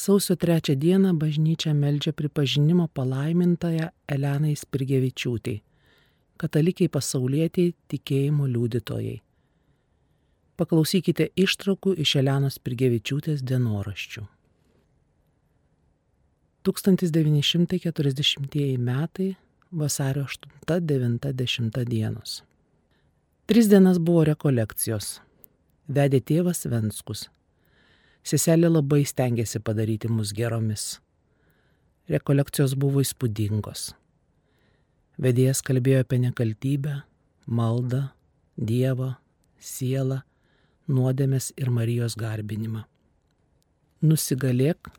Sausio trečią dieną bažnyčia meldžia pripažinimo palaimintąją Elenai Spirgevičiūtai, katalikiai pasaulietiai tikėjimo liudytojai. Paklausykite ištraukų iš Elenos Spirgevičiūtės dienoraščių. 1940 metai vasario 8-90 dienos. Tris dienas buvo rekolekcijos. Vedė tėvas Venskus. Seselė labai stengiasi padaryti mus geromis. Rekolekcijos buvo įspūdingos. Vedėjas kalbėjo apie nekaltybę, maldą, Dievą, sielą, nuodėmės ir Marijos garbinimą. Nusigalėk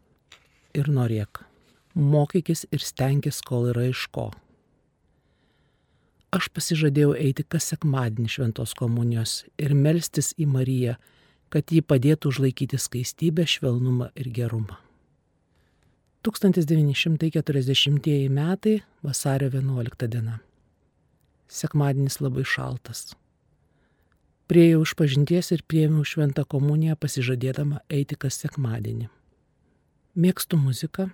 ir norėk. Mokykis ir stenkis, kol yra iš ko aš pasižadėjau eiti kas sekmadienį šventos komunijos ir melstis į Mariją, kad ji padėtų užlaikyti skaistybę, švelnumą ir gerumą. 1940 metai vasario 11 diena. Sekmadienis labai šaltas. Priejau iš pažinties ir priėmiau šventą komuniją pasižadėdama eiti kas sekmadienį. Mėgstu muziką,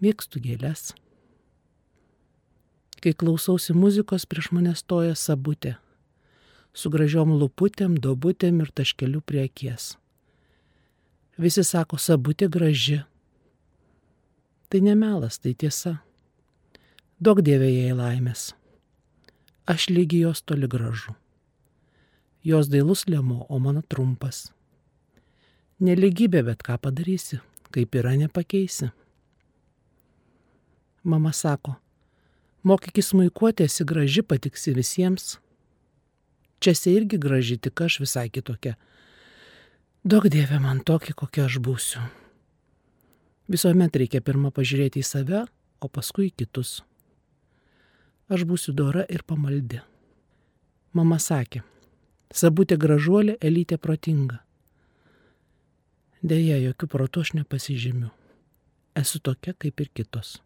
mėgstu gėlės. Kai klausausi muzikos, prieš mane stoja sabutė. Su gražiom luputėm, dobutėm ir taškeliu prie akies. Visi sako, sabutė graži. Tai nemelas, tai tiesa. Daug dievė jai laimės. Aš lygi jos toli gražu. Jos dailus lėmo, o mano trumpas. Neligybė, bet ką padarysi, kaip yra nepakeisi. Mama sako, Mokykis muikuotė esi graži, patiksi visiems. Čia esi irgi graži, tik aš visai kitokia. Daug dievė man tokį, kokia aš būsiu. Visuomet reikia pirmą pažiūrėti į save, o paskui į kitus. Aš būsiu dora ir pamaldi. Mama sakė, sabutė gražuolė, elytė protinga. Deja, jokių protų aš nepasižymiu. Esu tokia kaip ir kitos.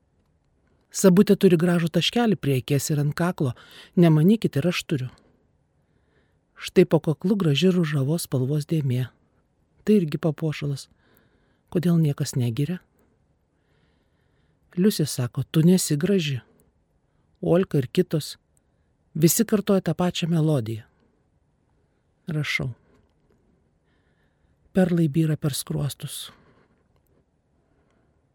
Sabutė turi gražų taškelį prie akies ir ant kaklo. Nemanykit ir aš turiu. Štai po kaklu graži ružavos spalvos dėmė. Tai irgi papuošalas. Kodėl niekas negiria? Liusė sako, tu nesi graži. Olka ir kitos. Visi kartoja tą pačią melodiją. Rašau. Perlai byra per skruostus.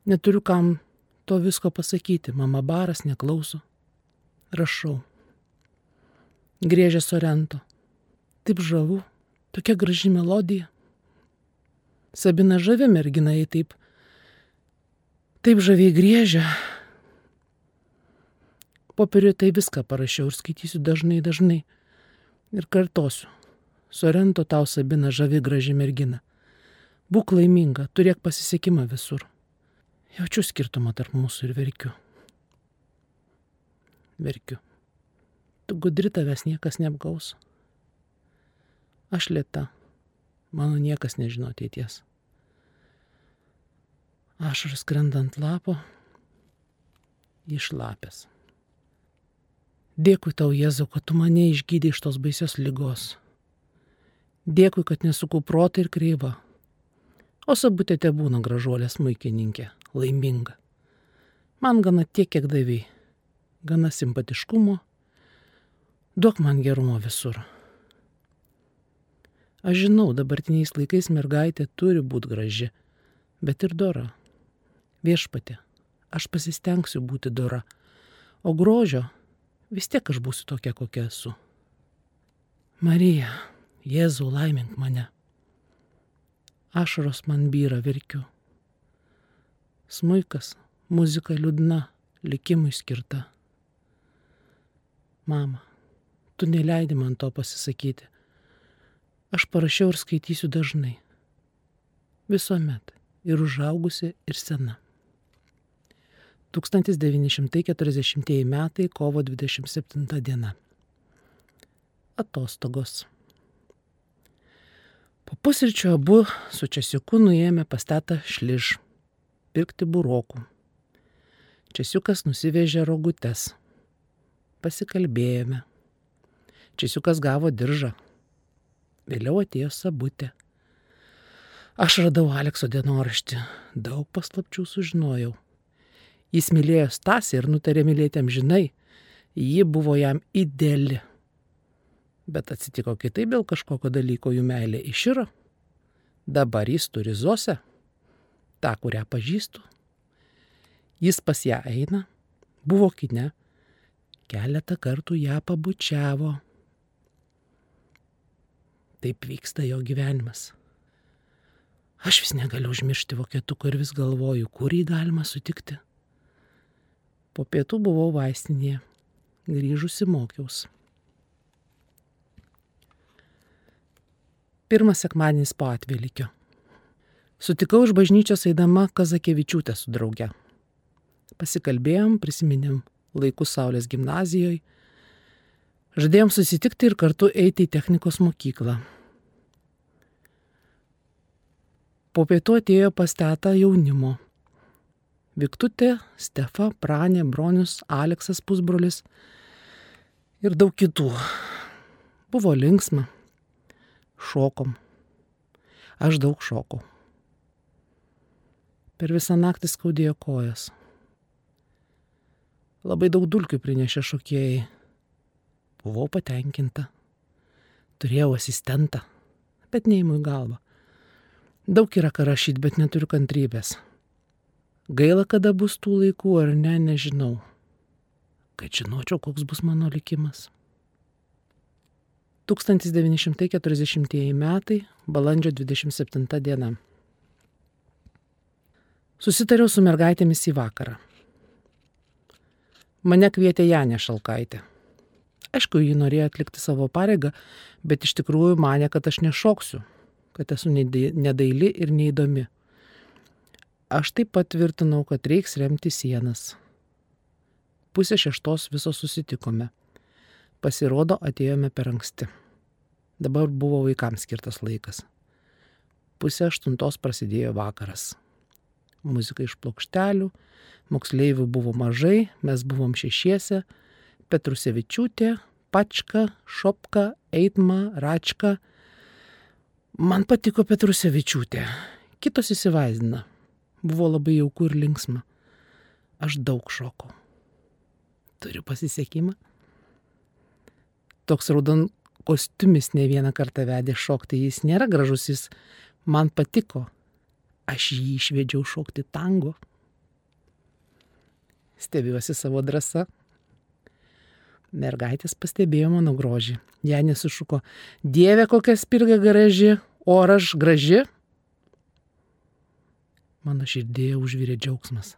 Neturiu kam to visko pasakyti, mama baras neklauso. Rašau. Grėžė Sorento. Taip žavu, tokia graži melodija. Sabina žavi mergina, jai taip, taip žaviai grėžia. Popieriu tai viską parašiau ir skaitysiu dažnai, dažnai. Ir kartosiu. Sorento tau Sabina žavi graži mergina. Būk laiminga, turėk pasisekimą visur. Jaučiu skirtumą tarp mūsų ir verkiu. Verkiu. Tu gudri tavęs niekas neapgaus. Aš lėta. Mano niekas nežino ateities. Ašaras skrendant lapo, išlapęs. Dėkui tau, Jėzau, kad tu mane išgydai iš tos baisios lygos. Dėkui, kad nesuku protą ir kreivą. O sabutė te būna gražuolė smūkininkė laiminga. Man gana tiek, kiek davai. Gana simpatiškumo. Duok man gerumo visur. Aš žinau, dabartiniais laikais mergaitė turi būti graži, bet ir dora. Viešpatė, aš pasistengsiu būti dora, o grožio vis tiek aš būsiu tokia, kokia esu. Marija, Jėzau, laimink mane. Ašaros man byra verkiu. Smuikas, muzika liūdna, likimui skirta. Mama, tu neleidi man to pasisakyti. Aš parašiau ir skaitysiu dažnai. Visuomet. Ir užaugusi, ir sena. 1940 metai, kovo 27 diena. Atostogos. Po pusryčio abu su Česiuku nuėjome pastatą šliž pirkti burokų. Česiukas nusivežė rogutes. Pasikalbėjome. Česiukas gavo diržą. Vėliau atėjo sabutė. Aš radau Alekso dienoraštį, daug paslapčių sužinojau. Jis mylėjo Stasį ir nutarė mylėti amžinai. Ji buvo jam ideali. Bet atsitiko kitaip dėl kažkokio dalyko, jų meilė iširo. Dabar jis turi Zosę, tą, kurią pažįstu. Jis pas ją eina, buvo kine, keletą kartų ją pabučiavo. Taip vyksta jo gyvenimas. Aš vis negaliu užmiršti vokietuko ir vis galvoju, kur jį galima sutikti. Po pietų buvau vaistinėje, grįžusi mokiaus. Pirmas sekmadienis po atvelikio. Sutikau iš bažnyčios eidama Kazakevičiūtę su drauge. Pasikalbėjom, prisiminėm laikus Saulės gimnazijoje. Žadėjom susitikti ir kartu eiti į technikos mokyklą. Po pietų atėjo pas tetą jaunimo. Viktutė, Stefa, Pranė, Bronius, Aleksas pusbrolis ir daug kitų. Buvo linksma. Šokom. Aš daug šokau. Per visą naktį skaudėjo kojas. Labai daug dulkių prinešė šokėjai. Buvau patenkinta. Turėjau asistentą, bet neįmų į galvą. Daug yra ką rašyti, bet neturiu kantrybės. Gaila, kada bus tų laikų ar ne, nežinau. Kad žinočiau, koks bus mano likimas. 1940 metai, balandžio 27 diena. Susitariau su mergaitėmis į vakarą. Mane kvietė Janė Šalkaitė. Aišku, ji norėjo atlikti savo pareigą, bet iš tikrųjų mane, kad aš nešoksiu, kad esu nedaili ir neįdomi. Aš taip pat tvirtinau, kad reiks remti sienas. Pusė šeštos viso susitikome. Pasirodo, atėjome per anksti. Dabar buvo vaikams skirtas laikas. Pusė aštuntos prasidėjo vakaras. Muzika iš plokštelių, moksleivių buvo mažai, mes buvom šešiese, Petrusevičiūtė, Pačka, Šopka, Eitma, Račka, Man patiko Petrusevičiūtė. Kitos įsivaizdina. Buvo labai jauku ir linksma. Aš daug šokau. Turiu pasisekimą. Toks raudon kostiumis ne vieną kartą vedė šokti. Jis nėra gražus, jis man patiko. Aš jį išvedžiau šokti tango. Stebiuosi savo drąsą. Mergaitės pastebėjo mano grožį. Ją nesušuko. Dieve, kokia spirga graži, O ar aš graži? Mano širdėje užvirė džiaugsmas.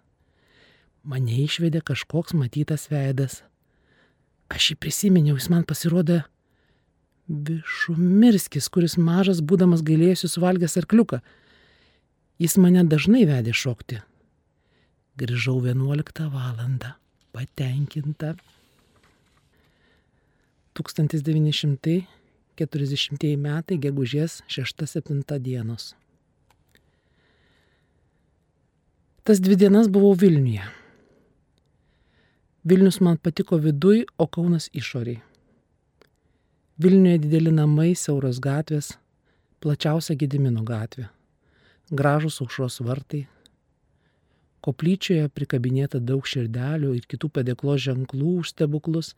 Mane išvedė kažkoks matytas veidas. Aš jį prisiminiau, jis man pasirodė Višumirskis, kuris mažas būdamas gailėjusi suvalgęs arkliuką. Jis mane dažnai vedė šokti. Grįžau 11 valandą, patenkinta. 1900 40 metai, gegužės 6-7 dienos. Tas dvi dienas buvau Vilniuje. Vilnius man patiko viduj, o Kaunas išoriai. Vilniuje dideli namai, siauros gatvės, plačiausia Gedimino gatvė, gražus aušros vartai. Koplyčioje prikabinėta daug širdelių ir kitų padėklos ženklų už stebuklus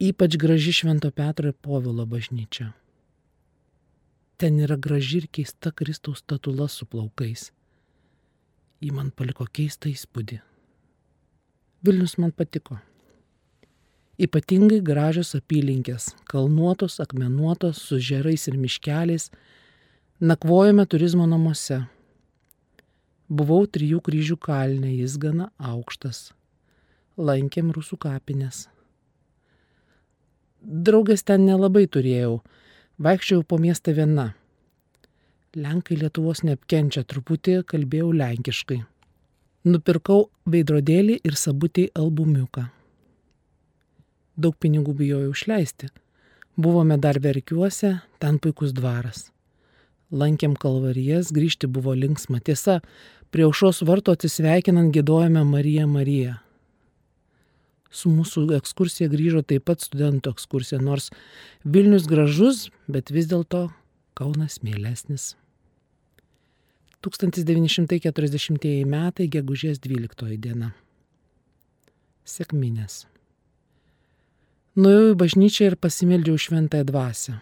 Ypač graži Švento Petro ir Povilo bažnyčia. Ten yra graži ir keista Kristaus statula su plaukais. Ji man paliko keistą įspūdį. Vilnius man patiko. Ypatingai gražios apylinkės, kalnuotos, akmenuotos, su žerais ir miškeliais, nakvojame turizmo namuose. Buvau trijų kryžių kalne, jis gana aukštas. Lankėm rusų kapinės. Draugės ten nelabai turėjau. Vaikščiau po miestą viena. Lenkai Lietuvos neapkenčia, truputį kalbėjau lenkiškai. Nupirkau veidrodėlį ir sabutį albumiuką. Daug pinigų bijojau išleisti. Buvome dar verkiuose, ten puikus dvaras. Lankėm kalvarijas, grįžti buvo linksma. Tiesa, prie aušos varto atsisveikinant gėdojame Mariją Mariją su mūsų ekskursija grįžo taip pat studentų ekskursija, nors Vilnius gražus, bet vis dėlto Kaunas mėlesnis. 1940 metai, gegužės 12 diena. Sėkminės. Nuėjau į bažnyčią ir pasimeldžiau šventąją dvasę.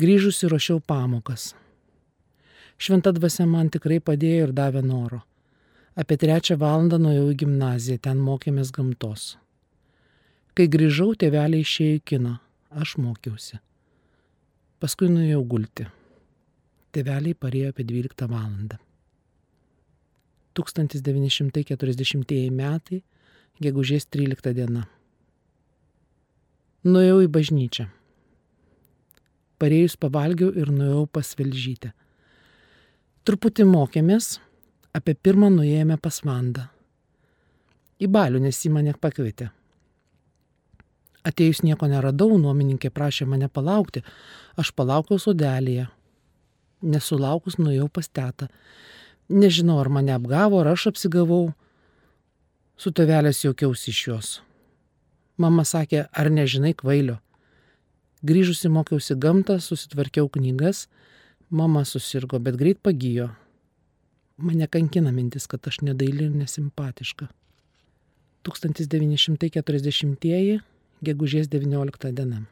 Grįžusi ruošiau pamokas. Šventa dvasia man tikrai padėjo ir davė noro. Apie trečią valandą nuėjau į gimnaziją, ten mokėmės gamtos. Kai grįžau, tėveliai išėjo į kiną, aš mokiausi. Paskui nuėjau gulti. Tėveliai parėjo apie 12 valandą. 1940 metai, gegužės 13 diena. Nuėjau į bažnyčią. Parėjus pavalgiau ir nuėjau pas Velžytę. Truputį mokėmės, apie pirmą nuėjome pas Vandą. Į balių, nes jį mane pakvietė. Atėjus nieko neradau, nuomininkė prašė mane palaukti. Aš palaukiau sodelėje. Nesulaukus nuėjau pas tetą. Nežinau, ar mane apgavo, ar aš apsigavau. Su tevelės jokiausi iš jos. Mama sakė, ar nežinai kvailio. Grįžusi mokiausi gamtą, susitvarkiau knygas, mama susirgo, bet greit pagijo. Mane kankina mintis, kad aš nedaili ir nesimpatiška. 1940-ieji, gegužės 19 diena.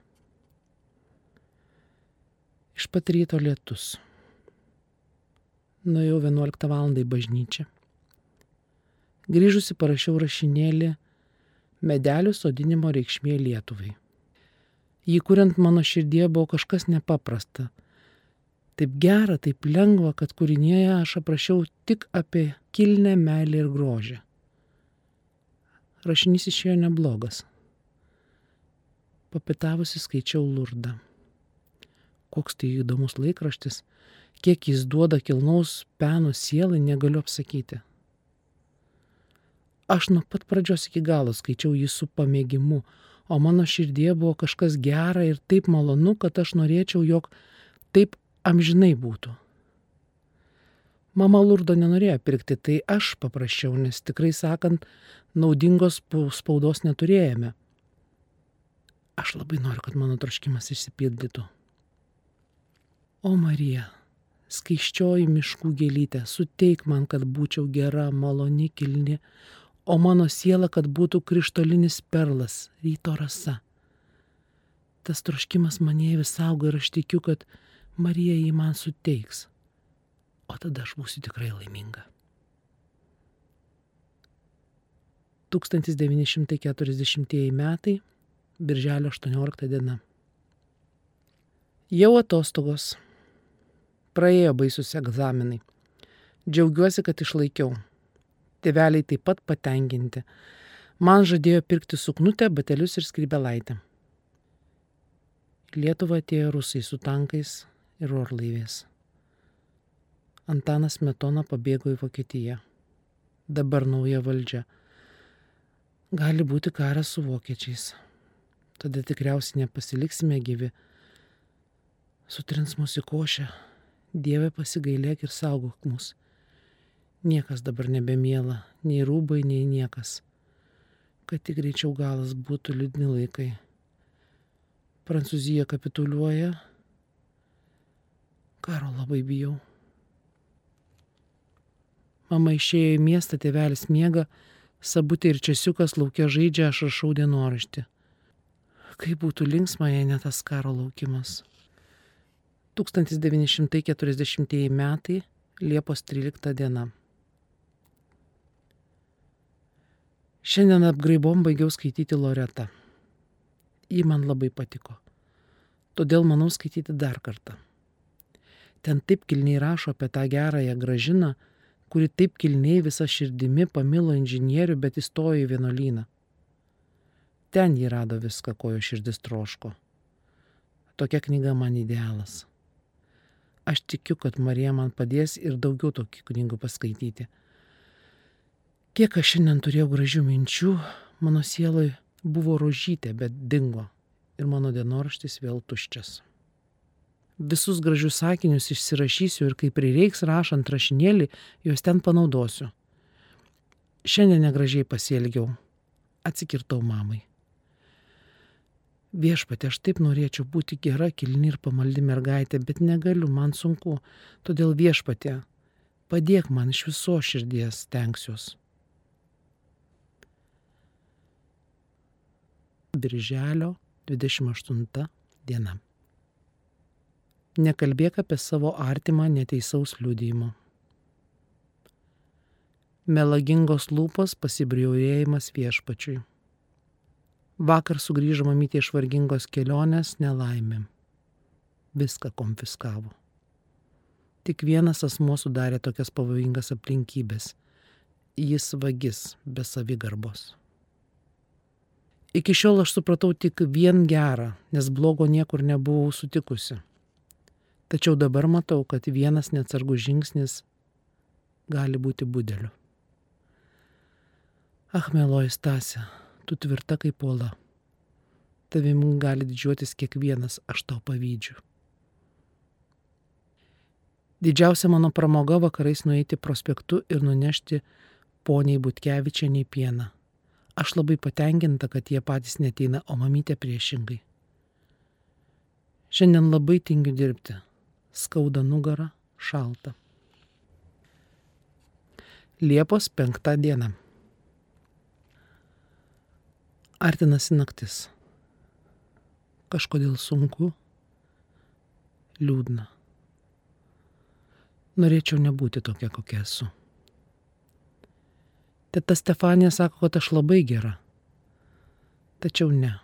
Iš pat ryto lietus. Nuėjau 11 val. į bažnyčią. Grįžusi parašiau rašinėlį medelių sodinimo reikšmė Lietuvai. Jį kuriant mano širdie buvo kažkas nepaprasta. Taip gera, taip lengva, kad kūrinėje aš aprašiau tik apie kilnę meilę ir grožį. Rašinys išėjo neblogas. Papitavusi skaičiau lurdą. Koks tai įdomus laikraštis, kiek jis duoda kilnaus peno sielai, negaliu apsakyti. Aš nuo pat pradžios iki galo skaičiau jį su pamėgimu, o mano širdie buvo kažkas gera ir taip malonu, kad aš norėčiau, jog taip amžinai būtų. Mama Lurdo nenorėjo pirkti, tai aš paprašiau, nes tikrai sakant, naudingos spaudos neturėjome. Aš labai noriu, kad mano troškimas išsipildytų. O Marija, skaiščioji miškų gėlytė, suteik man, kad būčiau gera, maloni, kilni, o mano siela, kad būtų krištolinis perlas, ryto rasa. Tas troškimas mane vis auga ir aš tikiu, kad Marija jį man suteiks, o tada aš būsiu tikrai laiminga. 1940 metai, birželio 18 diena. Jau atostogos. Praėjo baisus egzaminai. Džiaugiuosi, kad išlaikiau. Tėveliai taip pat patenkinti. Man žadėjo pirkti suknutę, batelius ir skrybelaitę. Lietuvą atėjo rusai su tankais ir orlaivės. Antanas Metona pabėgo į Vokietiją. Dabar nauja valdžia. Gali būti karas su vokiečiais. Tada tikriausiai nepasiliksime gyvi. Sutrins mūsų košę. Dieve pasigailėk ir saugok mus. Niekas dabar nebemiela, nei rūbai, nei niekas. Kad tik greičiau galas būtų liūdni laikai. Prancūzija kapituliuoja. Karo labai bijau. Mama išėjo į miestą, tėvelis miega, sabutė ir čiasiukas laukia žaidžia, aš rašau dienoraštį. Kaip būtų linksma, jei ne tas karo laukimas. 1940 metai, Liepos 13 diena. Šiandien apgraibom baigiau skaityti Loretą. Ji man labai patiko. Todėl manau skaityti dar kartą. Ten taip kilniai rašo apie tą gerąją gražiną, kuri taip kilniai visą širdimi pamilo inžinierių, bet įstojo į vienuolyną. Ten jį rado viską, ko jo širdis troško. Tokia knyga man idealas. Aš tikiu, kad Marija man padės ir daugiau tokių knygų paskaityti Kiek aš šiandien turėjau gražių minčių, mano sieloj buvo rožytė, bet dingo ir mano dienoraštis vėl tuščias. Visus gražius sakinius išsirašysiu ir kai prireiks rašant rašinėlį, juos ten panaudosiu. Šiandien negražiai pasielgiau, atsikirtau mamai. Viešpatė, aš taip norėčiau būti gera, kilni ir pamaldi mergaitė, bet negaliu, man sunku. Todėl viešpatė, padėk man iš viso širdies tenksiuos. Birželio 28 diena. Nekalbėk apie savo artimą neteisaus liūdėjimo. Melagingos lūpos pasibriaujėjimas viešpačiui. Vakar sugrįžo mamytė iš vargingos kelionės nelaimėm. Viską konfiskavo. Tik vienas asmuo sudarė tokias pavojingas aplinkybės. Jis vagis be savigarbos. Iki šiol aš supratau tik vien gerą, nes blogo niekur nebuvau sutikusi. Tačiau dabar matau, kad vienas neatsargus žingsnis gali būti budeliu. Ach, meloji Stasė, tu tvirta kaip uola. Tavim gali didžiuotis kiekvienas, aš tau pavydžiu. Didžiausia mano pramoga vakarais nueiti prospektu ir nunešti poniai Butkevičianiai pieną. Aš labai patenkinta, kad jie patys neteina, o mamytė priešingai. Šiandien labai tingiu dirbti. Skauda nugarą, šalta. Liepos penktą dieną. Artinasi naktis. Kažkodėl sunku, liūdna. Norėčiau nebūti tokia, kokia esu. Teta Stefanija sako, kad aš labai gera. Tačiau ne.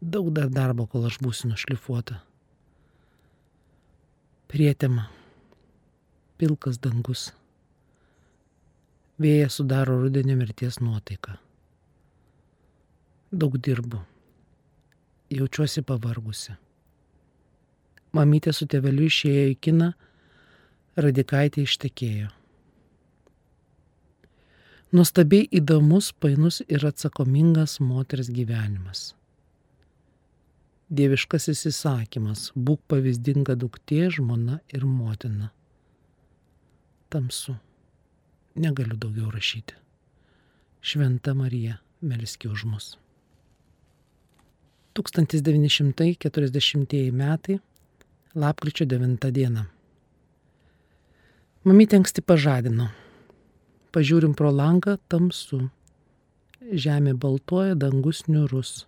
Daug dar darbo, kol aš būsiu nušlifuota. Prietema. Pilkas dangus. Vėjas sudaro rudenio mirties nuotaiką daug dirbu. Jaučiuosi pavargusi. Mamytė su tėveliu išėjo į kiną, radikaitė ištekėjo. Nuostabiai įdomus, painus ir atsakomingas moters gyvenimas. Dieviškasis įsakymas - būk pavyzdinga duktė, žmona ir motina. Tamsu. Negaliu daugiau rašyti. Šventa Marija, melski už mus. 1940 metai, lapkričio 9 diena. Mamytė anksti pažadino. Pažiūrim pro langą tamsu. Žemė baltuoja, dangus niurus.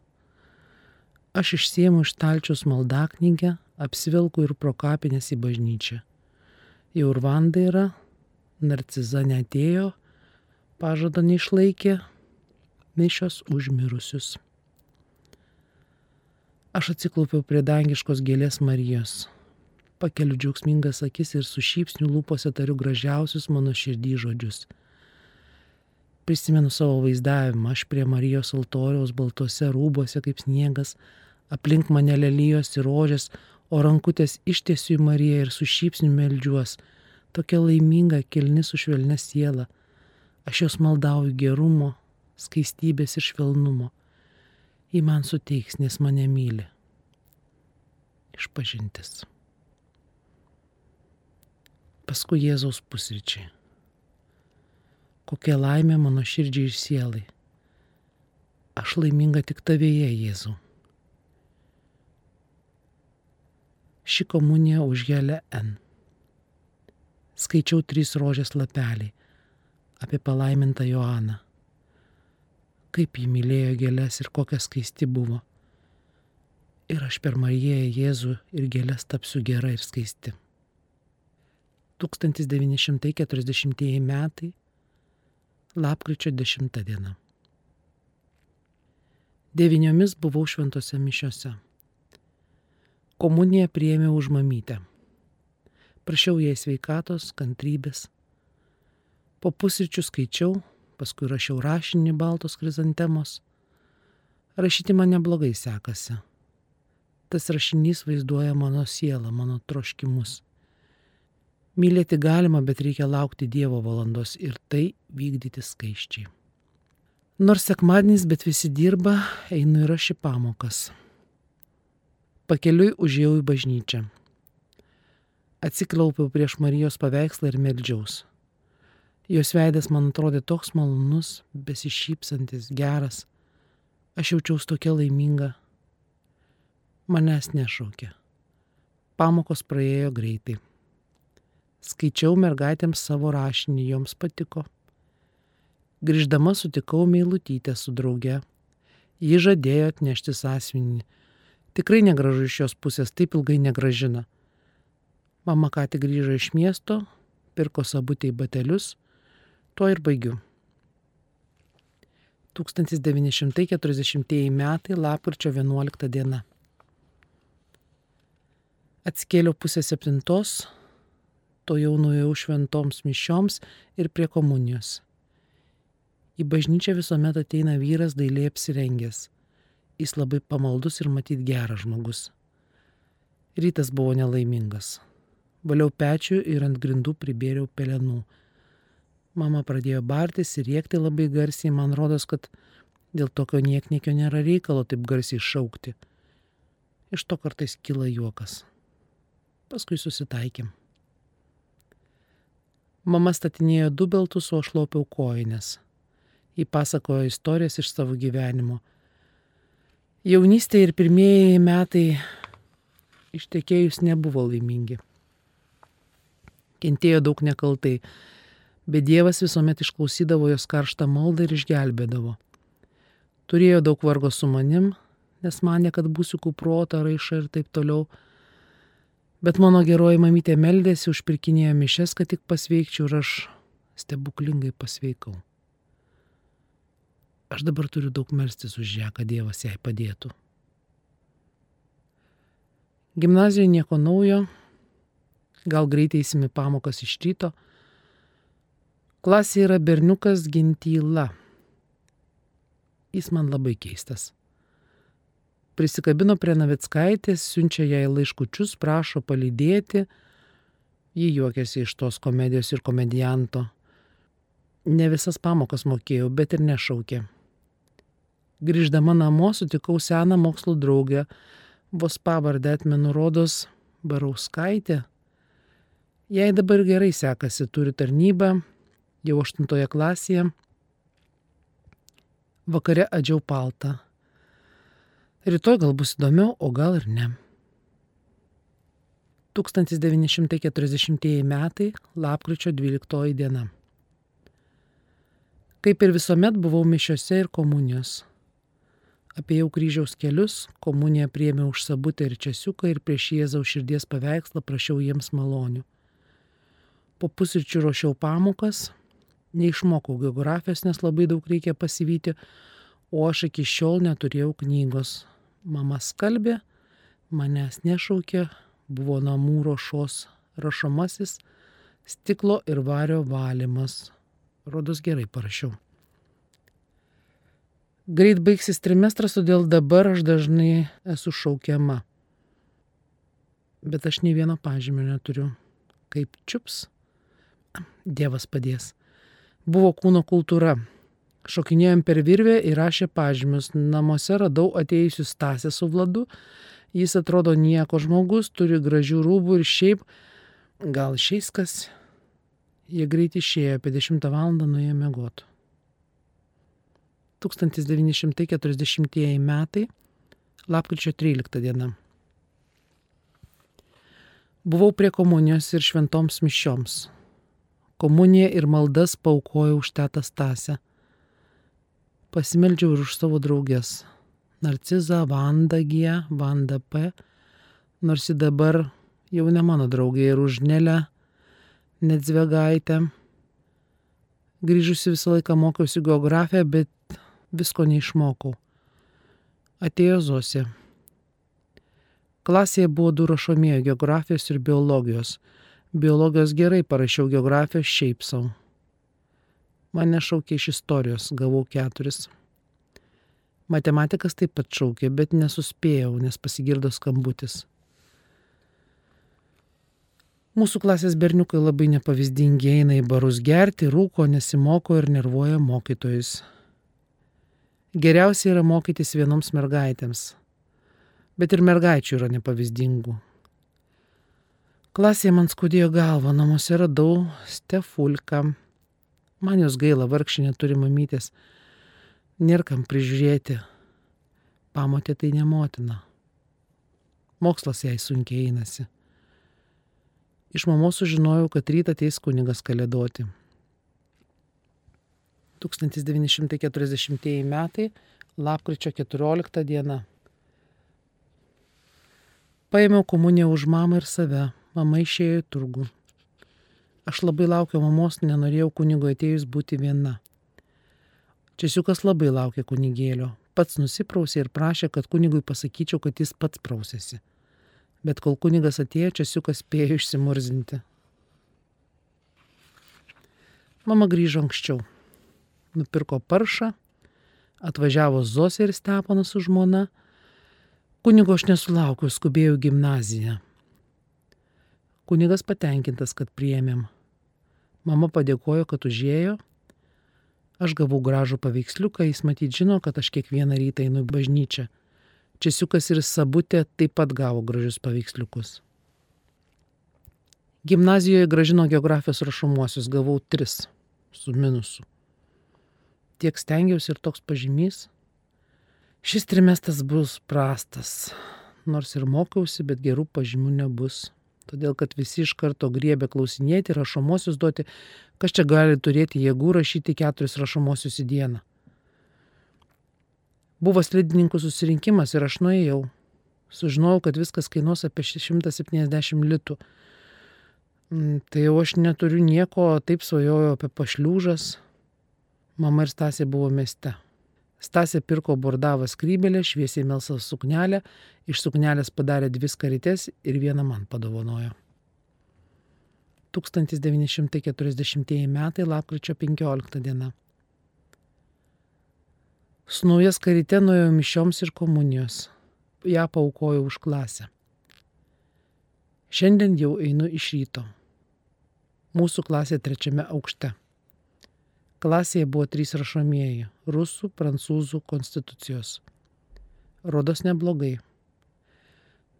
Aš išsiemu iš talčius maldaknygę, apsivelku ir pro kapinės į bažnyčią. Jau ir vanda yra, narciza netėjo, pažado neišlaikė, mišios užmirusius. Aš atsiklaupiau prie dangiškos gėlės Marijos. Pakeliu džiaugsmingas akis ir su šypsniu lūpose tariu gražiausius mano širdį žodžius. Prisimenu savo vaizdavimą, aš prie Marijos altoriaus baltuose rūbose kaip sniegas, aplink mane lelyjos ir rožės, o rankutės ištiesiu į Mariją ir su šypsniu meldžiuos, tokia laiminga, kilni su švelnia siela. Aš jos maldauju gerumo, skaistybės ir švelnumo jį man suteiks, nes mane myli. Išpažintis. Paskui Jėzaus pusryčiai. Kokia laimė mano širdžiai ir sielai. Aš laiminga tik tavėje, Jėzau. Ši komunija užgelia N. Skaičiau trys rožės lapeliai apie palaimintą Joaną kaip jį mylėjo gėlės ir kokia skaisti buvo. Ir aš per Mariją Jėzų ir gėlės tapsiu gera ir skaisti. 1940 metai, lapkričio 10 diena. Deviniomis buvau šventose mišiose. Komuniją priėmiau už mamytę. Prašiau jai sveikatos, kantrybės. Po pusryčių skaičiau, paskui rašiau rašinį baltos krizantemos. Rašyti man neblogai sekasi. Tas rašinys vaizduoja mano sielą, mano troškimus. Mylėti galima, bet reikia laukti Dievo valandos ir tai vykdyti skaiščiai. Nors sekmadienis, bet visi dirba, einu ir aš į pamokas. Pakeliui užėjau į bažnyčią. Atsiklaupiau prieš Marijos paveikslą ir meldžiaus. Jos veidas man atrodė toks malonus, besišypsantis, geras. Aš jaučiausi tokia laiminga, Manęs nešaukė. Pamokos praėjo greitai. Skaičiau mergaitėms savo rašinį, joms patiko. Grįždama sutikau meilutytę su drauge. Ji žadėjo atnešti sąsvinį. Tikrai negražu iš jos pusės, taip ilgai negražina. Mama ką tik grįžo iš miesto, pirko sabutį į batelius, tuo ir baigiu. 1940 metai, lapkričio 11 diena. Atskėliau pusę septintos, to jau nuėjau šventoms mišioms ir prie komunijos. Į bažnyčią visuomet ateina vyras dailiai apsirengęs. Jis labai pamaldus ir matyt geras žmogus. Rytas buvo nelaimingas. Valiau pečių ir ant grindų pribėriau pelenų. Mama pradėjo bartis ir rėkti labai garsiai, man rodos, kad dėl tokio niekniekio nėra reikalo taip garsiai šaukti. Iš to kartais kyla juokas. Paskui susitaikėm. Mama statinėjo du beltus, o aš lopiau koinės. Ji pasakojo istorijas iš savo gyvenimo. Jaunystė ir pirmieji metai ištekėjus nebuvo laimingi. Kentėjo daug nekaltai bet Dievas visuomet išklausydavo jos karštą maldą ir išgelbėdavo. Turėjo daug vargo su manim, nes mane, kad būsiu kuprota, raiša ir taip toliau. Bet mano geroji mamytė meldėsi, užpirkinėjo mišes, kad tik pasveikčiau ir aš stebuklingai pasveikau. Aš dabar turiu daug melstis už ją, kad Dievas jai padėtų. Gimnazijoje nieko naujo, gal greitai įsimi pamokas iš ryto, Klasė yra berniukas gentyla. Jis man labai keistas. Prisikabino prie Navickaitės, siunčia jai laiškučius, prašo palydėti. Ji juokiasi iš tos komedijos ir komedijanto. Ne visas pamokas mokėjau, bet ir nešaukė. Grįždama namo sutikau seną mokslo draugę, vos pavardę atmenu rodos Barauskaitė. Jai dabar gerai sekasi, turi tarnybą, jau aštuntoje klasėje. Vakare adžiau paltą. Rytoj gal bus įdomiau, o gal ir ne. 1940 metai, lapkričio 12 diena. Kaip ir visuomet buvau mišiose ir komunijos. Apėjau kryžiaus kelius, komuniją priėmiau už sabutę ir čiasiuką ir prieš Jėzaus širdies paveikslą prašiau jiems malonių. Po pusryčių ruošiau pamokas, neišmokau geografijos, nes labai daug reikia pasivyti, o aš iki šiol neturėjau knygos. Mama skalbė, manęs nešaukė, buvo namų rošos rašomasis, stiklo ir vario valymas. Rodos gerai parašiau. Greit baigsis trimestras, todėl dabar aš dažnai esu šaukiama. Bet aš nei vieno pažymio neturiu. Kaip čiups, Dievas padės buvo kūno kultūra. Šokinėjom per virvę ir rašė pažymius. Namuose radau atėjusius Stasę su Vladu. Jis atrodo nieko žmogus, turi gražių rūbų ir šiaip gal šiais kas. Jie greit išėjo, apie 10 val. nuėjo mėgoti. 1940 metai, lapkričio 13 diena. Buvau prie komunijos ir šventoms mišioms komuniją ir maldas paukojau už tetą Stasę. Pasimeldžiau ir už savo draugės. Narcizą, Vanda G, Vanda P, nors ji dabar jau ne mano draugė ir už Nelę, Nedzvegaitę. Grįžusi visą laiką mokiausi geografiją, bet visko neišmokau. Atėjo Zosė. Klasėje buvo du rašomieji geografijos ir biologijos. Biologijos gerai parašiau geografijos šiaip savo. Mane šaukė iš istorijos, gavau keturis. Matematikas taip pat šaukė, bet nesuspėjau, nes pasigirdo skambutis. Mūsų klasės berniukai labai nepavyzdingi eina į barus gerti, rūko, nesimoko ir nervuoja mokytojus. Geriausia yra mokytis vienoms mergaitėms, bet ir mergaičių yra nepavyzdingų. Klasėje man skaudėjo galvą, namuose radau Stefulką. Man jos gaila, vargšė neturi mamytės. Nėra kam prižiūrėti. Pamotė tai ne motina. Mokslas jai sunkiai einasi. Iš mamos sužinojau, kad rytą ateis kunigas kalėdoti. 1940 metai, lapkričio 14 diena. Paėmiau komuniją už mamą ir save. Mama išėjo į turgų. Aš labai laukiau mamos, nenorėjau kunigo atėjus būti viena. Česiukas labai laukė kunigėlio. Pats nusiprausė ir prašė, kad kunigui pasakyčiau, kad jis pats prausėsi. Bet kol kunigas atėjo, Česiukas spėjo išsimurzinti. Mama grįžo anksčiau. Nupirko paršą, atvažiavo Zosė ir Stepanas su žmona Kunigo aš nesulaukiu, skubėjau gimnaziją. Kunigas patenkintas, kad priėmėm. Mama padėkojo, kad užėjo. Aš gavau gražų paveiksliuką, jis matyt žino, kad aš kiekvieną rytą einu į bažnyčią. Česiukas ir Sabutė taip pat gavo gražius paveiksliukus. Gimnazijoje gražino geografijos rašomuosius, gavau tris su minusu. Tiek stengiausi ir toks pažymys Šis trimestras bus prastas, nors ir mokiausi, bet gerų pažymių nebus. Todėl, kad visi iš karto griebė klausinėti, rašomosius duoti, kas čia gali turėti jėgų rašyti keturis rašomosius į dieną. Buvo slidininkų susirinkimas ir aš nuėjau. Sužinojau, kad viskas kainuos apie 170 litų. Mm, tai jau aš neturiu nieko, taip svajojau apie pašliūžas. Mama ir Stasė buvo mieste. Stasė pirko bordavą skrybelę, šviesiai melsą suknelę, iš suknelės padarė dvi skarytės ir vieną man padovanojo. 1940 metai, lapkričio 15 diena. Su nauja skarytė nuėjau mišioms ir komunijos. Ja paukojau už klasę. Šiandien jau einu iš ryto. Mūsų klasė trečiame aukšte. Klasėje buvo trys rašomieji - rusų, prancūzų, konstitucijos. Rodos neblogai.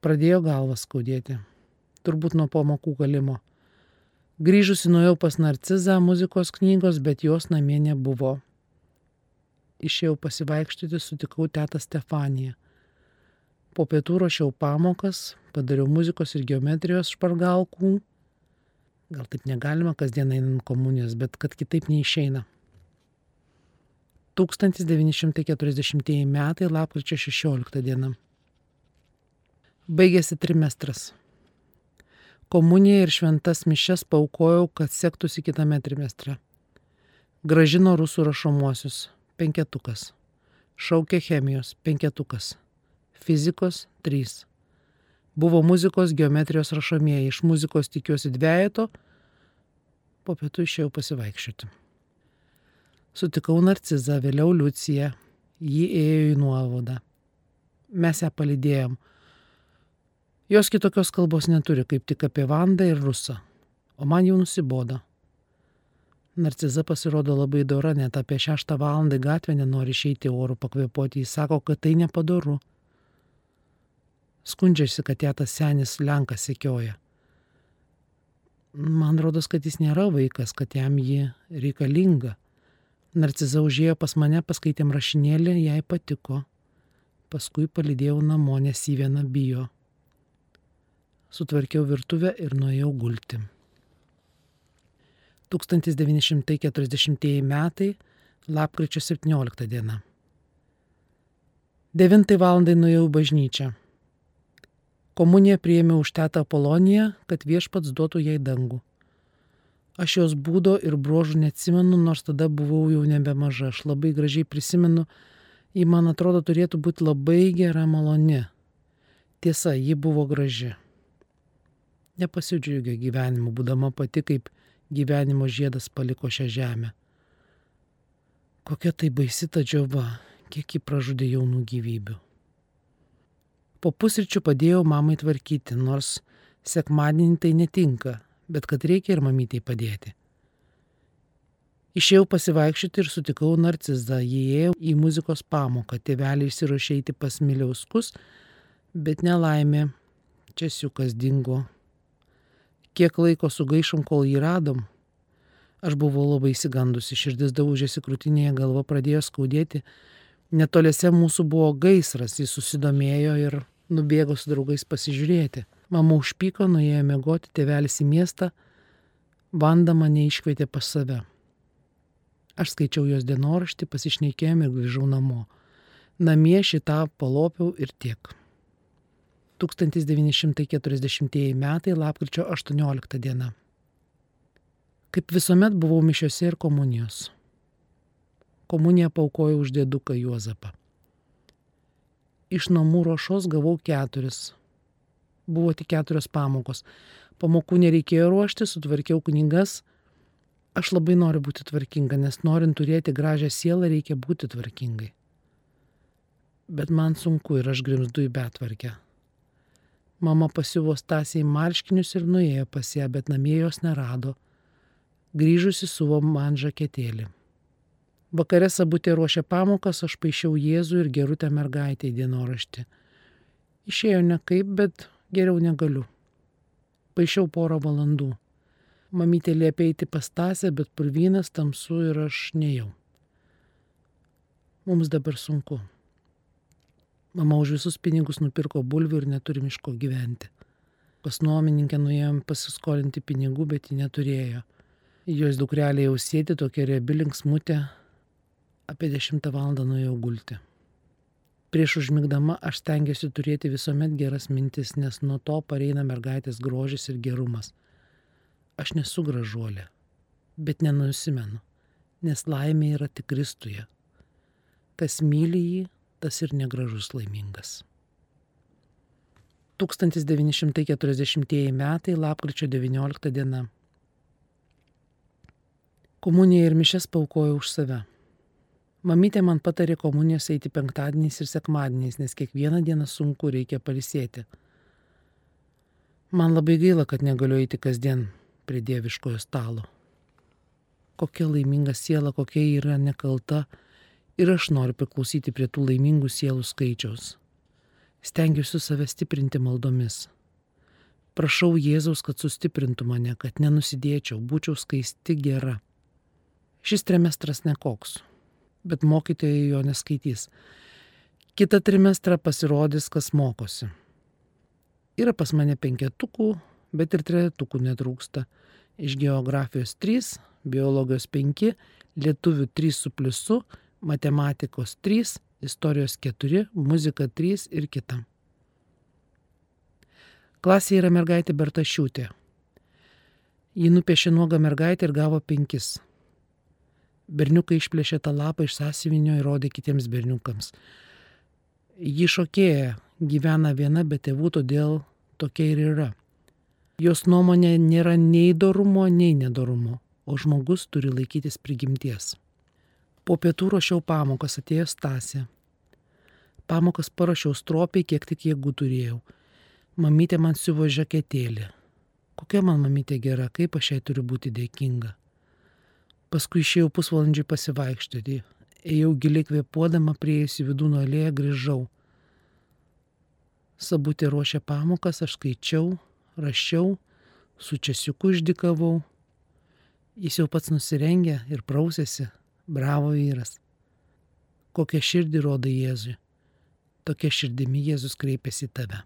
Pradėjo galvas skaudėti. Turbūt nuo pamokų galimo. Grįžusi nuėjau pas narcizą muzikos knygos, bet jos namie nebuvo. Išėjau pasivaikščioti, sutikau tetą Stefaniją. Po pietų ruošiau pamokas, padariau muzikos ir geometrijos špargalkų, Gal taip negalima kasdien einant komunijos, bet kad kitaip neišeina. 1940 metai, lapkričio 16 diena. Baigėsi trimestras. Komuniją ir šventas mišes paukojau, kad sektųsi kitame trimestre. Gražino rusų rašomuosius - penketukas. Šaukė chemijos - penketukas. Fizikos - trys Buvo muzikos geometrijos rašomieji. Iš muzikos tikiuosi dviejato, po pietų išėjau pasivaikščioti. Sutikau Narcizą, vėliau Liuciją, ji ėjo į nuovodą. Mes ją palydėjom. Jos kitokios kalbos neturi, kaip tik apie Vandą ir Rusą. O man jau nusibodo. Narciza pasirodo labai dora, net apie šeštą valandą gatvę nenori išeiti oro pakvepuoti. Jis sako, kad tai nepadoru. Skundžiasi, kad ją tas senis Lenkas sekioja. Man rodos, kad jis nėra vaikas, kad jam ji reikalinga. Narciza užėjo pas mane, paskaitėm rašinėlį, jai patiko. Paskui palidėjau namo, nes į vieną bijo. Sutvarkiau virtuvę ir nuėjau gulti. 1940 metai, lapkričio 17 diena. 9 val. nuėjau į bažnyčią. Komuniją priėmė už tetą Apoloniją, kad viešpats duotų jai dangų. Aš jos būdo ir bruožų neatsimenu, nors tada buvau jau nebe maža. Aš labai gražiai prisimenu, ji man atrodo turėtų būti labai gera, maloni. Tiesa, ji buvo graži. Nepasidžiaugia gyvenimu, būdama pati kaip gyvenimo žiedas paliko šią žemę. Kokia tai baisi ta džiova, kiek ji pražudė jaunų gyvybių. Po pusryčių padėjau mamai tvarkyti, nors sekmadienį tai netinka, bet kad reikia ir mamytėj padėti. Išėjau pasivaikščioti ir sutikau narcizą, ėjo į muzikos pamoką, tėveliai išsiruošė eiti pas miliauskus, bet nelaimė, čiasiukas dingo. Kiek laiko sugaišom, kol jį radom. Aš buvau labai įsigandusi, širdis daužėsi krūtinėje, galva pradėjo skaudėti, netoliese mūsų buvo gaisras, jis susidomėjo ir Nubėgo su draugais pasižiūrėti. Mama užpyko, nuėjo mėgoti, tėvelis į miestą, Vanda mane iškvietė pas save. Aš skaičiau jos dienoraštį, pasišnekėjom ir grįžau namo. Namie šitą palopiau ir tiek. 1940 metai, lapkričio 18 diena. Kaip visuomet buvau mišiuose ir komunijos. Komuniją paukoju už dėduką Juozapą. Iš namų ruošos gavau keturis. Buvo tik keturios pamokos. Pamokų nereikėjo ruošti, sutvarkiau knygas. Aš labai noriu būti tvarkinga, nes norint turėti gražią sielą reikia būti tvarkingai. Bet man sunku ir aš grimzdu į betvarkę. Mama pasiuvo stasiai marškinius ir nuėjo pas ją, bet namie jos nerado. Grįžusi suvo man žaketėlį. Vakare sabutė ruošė pamokas, aš paaišiau Jėzų ir gerutę mergaitę į dienoraštį. Išėjo ne kaip, bet geriau negaliu. Paaišiau porą valandų. Mamytė liepė eiti pas tasę, bet purvynas tamsu ir aš nejau. Mums dabar sunku. Mama už visus pinigus nupirko bulvių ir neturim iš ko gyventi. Pas nuomininkę nuėjom pasiskolinti pinigų, bet ji neturėjo. Jos dukrelė jau sėdi tokia riebi linksmutė, apie 10 val. nuėjau gulti. Prieš užmigdama aš stengiuosi turėti visuomet geras mintis, nes nuo to pareina mergaitės grožis ir gerumas. Aš nesu gražuolė, bet nenusimenu, nes laimė yra tik Kristuje. Kas myli jį, tas ir negražus laimingas. 1940 metai, lapkričio 19 diena. Komuniją ir mišes paukoju už save. Mamytė man patarė komunijos eiti penktadieniais ir sekmadieniais, nes kiekvieną dieną sunku reikia palisėti. Man labai gaila, kad negaliu eiti kasdien prie dieviškojo stalo. Kokia laiminga siela, kokia yra nekalta, ir aš noriu priklausyti prie tų laimingų sielų skaičiaus. Stengiuosi save stiprinti maldomis. Prašau Jėzaus, kad sustiprintų mane, kad nenusidėčiau, būčiau skaisti gera. Šis trimestras nekoks, bet mokytojai jo neskaitys. Kita trimestrą pasirodys, kas mokosi. Yra pas mane penketukų, bet ir trejetukų netrūksta. Iš geografijos 3, biologijos 5, lietuvių 3 su pliusu, matematikos 3, istorijos 4, muzika 3 ir kita. Klasėje yra mergaitė Bertašiūtė. Ji nupiešė nuogą mergaitę ir gavo penkis. Berniukai išplėšė tą lapą iš sąsivinio ir rodė kitiems berniukams. Ji šokėja, gyvena viena be tėvų, todėl tokia ir yra. Jos nuomonė nėra nei dorumo, nei nedorumo, o žmogus turi laikytis prigimties. Po pietų ruošiau pamokas, atėjo Stasė. Pamokas parašiau stropiai, kiek tik jėgų turėjau. Mamytė man siuvo žaketėlį. Kokia man mamytė gera, kaip aš jai turiu būti dėkinga. Paskui išėjau pusvalandžiui pasivaikščioti. Ėjau giliai kvepuodama, prieėjusi vidų nuo alėją, grįžau. Sabutė ruošė pamokas, aš skaičiau, rašiau, su česiuku išdikavau. Jis jau pats nusirengė ir prausėsi, Bravo vyras. Kokią širdį rodo Jėzui. Tokia širdimi Jėzus kreipiasi į tave.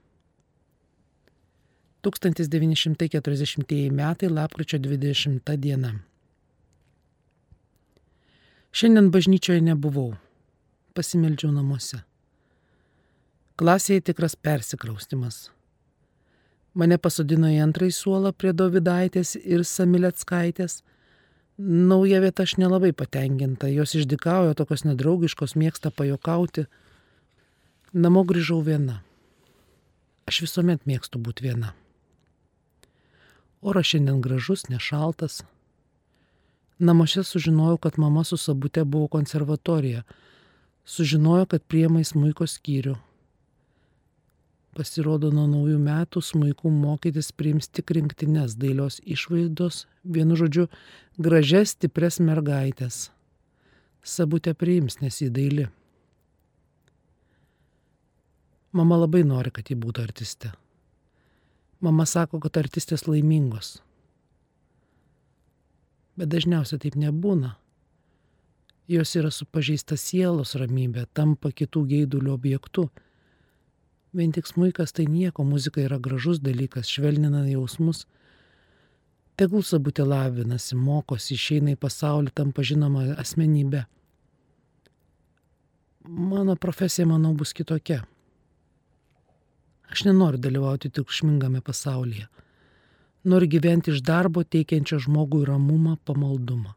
1940 metai, lapkričio 20 diena. Šiandien bažnyčioje nebuvau. Pasimeldžiau namuose. Klasėje tikras persikraustimas. Mane pasodino į antrąjį suolą prie Dovidaitės ir Samiletskaitės Nauja vieta aš nelabai patenkinta, jos išdikauja, tokios nedraugiškos, mėgsta pajokauti. Namo grįžau viena. Aš visuomet mėgstu būti viena. Oras šiandien gražus, nešaltas. Namuose sužinojau, kad mama su sabute buvo konservatorija. Sužinojau, kad priemai smūko skyrių. Pasirodo, nuo naujų metų smūkų mokytis priims tik rinktinės dailios išvaizdos, vienu žodžiu, gražias, stipres mergaitės. Sabutė priims, nes jį daili. Mama labai nori, kad ji būtų artiste. Mama sako, kad artistės laimingos. Bet dažniausiai taip nebūna. Jos yra su pažeista sielos ramybė, tampa kitų geidulio objektu Vien tik smūkas tai nieko, muzika yra gražus dalykas, švelnina jausmus. Tegul sabutė lavinasi, mokosi, išeina į pasaulį, tam pažinoma asmenybė. Mano profesija, manau, bus kitokia. Aš nenoriu dalyvauti triukšmingame pasaulyje. Noriu gyventi iš darbo teikiančio žmogui ramumą, pamaldumą.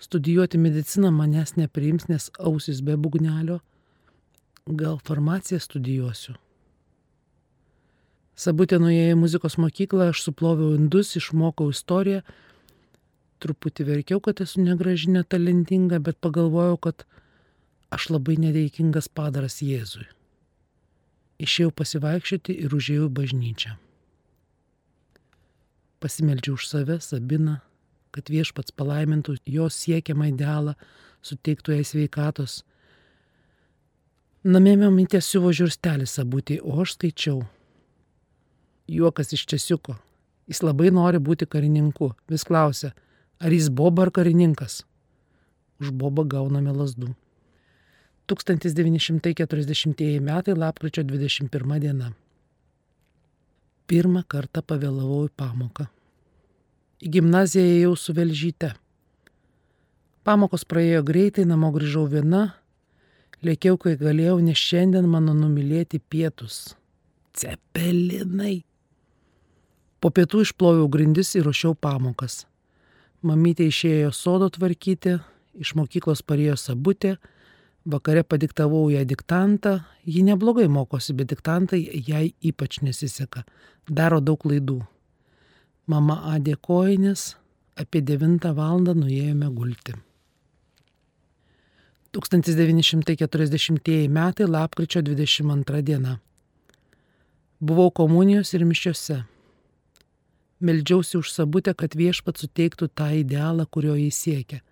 Studijuoti mediciną manęs nepriims, nes ausis be bugnelio gal farmaciją studijuosiu. Sabutė nuėjo į muzikos mokyklą, aš suploviau indus, išmokau istoriją, truputį verkiau, kad esu negraži, netalentinga, bet pagalvojau, kad aš labai nedėkingas padaras Jėzui. Išėjau pasivaikščioti ir užėjau bažnyčią. Pasimeldžiau už save, Sabiną, kad viešpats palaimintų jos siekiamą idealą, suteiktų jai sveikatos Namie mamytė siuvo žiurstelį sabutį, o aš skaičiau. Juokas iš čiasiuko. Jis labai nori būti karininku. Vis klausia, ar jis boba ar karininkas. Už bobą gauname lasdų. 1940 metai, lapkričio 21 diena. Pirmą kartą pavėlavau į pamoką. Į gimnaziją ėjau su Velžyte. Pamokos praėjo greitai, namo grįžau viena, Lėkiau, kai galėjau, nes šiandien mano numylėti pietus. Cepelinai. Po pietų išploviau grindis ir ruošiau pamokas. Mamytė išėjo sodo tvarkyti, iš mokyklos parėjo sabutė, vakare padiktavau ją diktantą, ji neblogai mokosi, bet diktantai jai ypač nesiseka, daro daug klaidų. Mama adė kojinis, apie 9 val. nuėjome gulti. 1940 metai, lapkričio 22 diena. Buvau komunijos ir mišiuose. Meldžiausi už sabutę, kad viešpat suteiktų tą idealą, kurio jis siekia.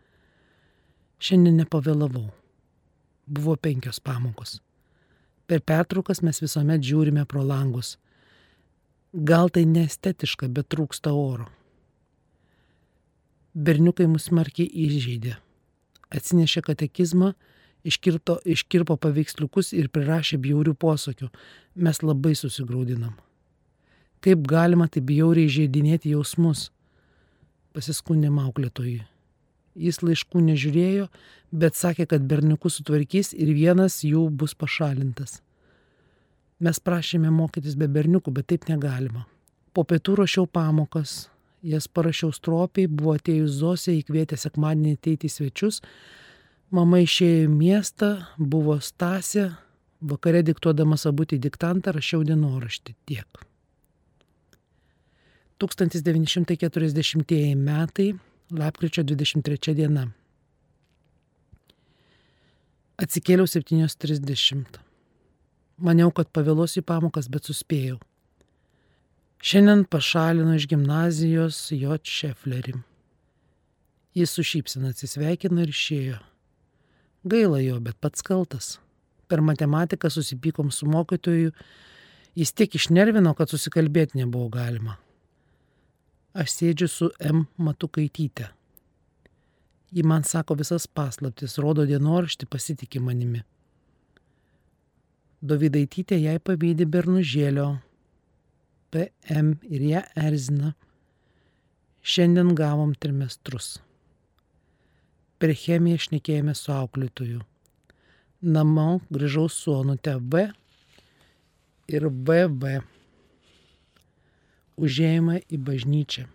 Šiandien nepavėlavau. Buvo penkios pamokos. Per pertraukas mes visuomet žiūrime pro langus. Gal tai neestetiška, bet trūksta oro. Berniukai mus smarkiai įžeidė atsinešė katekizmą, iškirto, iškirpo paveiksliukus ir prirašė bjaurių posakių. Mes labai susigaudinam. Kaip galima taip bjauriai žaidinėti jausmus? Pasiskundė auklėtojui. Jis laiškų nežiūrėjo, bet sakė, kad berniukus sutvarkys ir vienas jų bus pašalintas. Mes prašėme mokytis be berniukų, bet taip negalima. Po pietų ruošiau pamokas, jas parašiau stropiai, buvo atėjus Zosė, įkvietė sekmadienį ateiti svečius, mama išėjo į miestą, buvo Stasė, vakare diktuodamas abutį diktantą rašiau dienoraštį tiek. 1940 metai, lapkričio 23 diena. Atsikėliau 7.30. Maniau, kad pavėluosiu į pamokas, bet suspėjau. Šiandien pašalino iš gimnazijos J. Šeflerį. Jis su šypsina atsisveikino ir išėjo. Gaila jo, bet pats kaltas. Per matematiką susipykom su mokytoju, jis tiek išnervino, kad susikalbėti nebuvo galima. Aš sėdžiu su M. Matukaityte. Ji man sako visas paslaptis, rodo dienoraštį, pasitikė manimi. Dovydaitytė jai pavydė bernužėlio, PM ir ją erzina. Šiandien gavom trimestrus. Per chemiją šnekėjome su auklėtoju. Namo grįžau su onute V ir VV. Užėjimą į bažnyčią.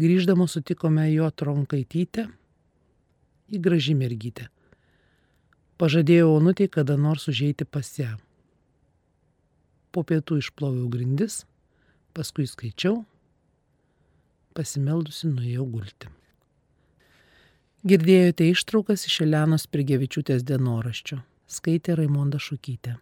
Grįždama sutikome jo tronkaitytę, į graži mergytę. Pažadėjau onutį kada nors užeiti pas ją po pietų išploviau grindis, paskui skaičiau, pasimeldusi nuėjau gulti. Girdėjote ištraukas iš Elenos Prigevičiūtės dienoraščio, skaitė Raimonda Šukytė.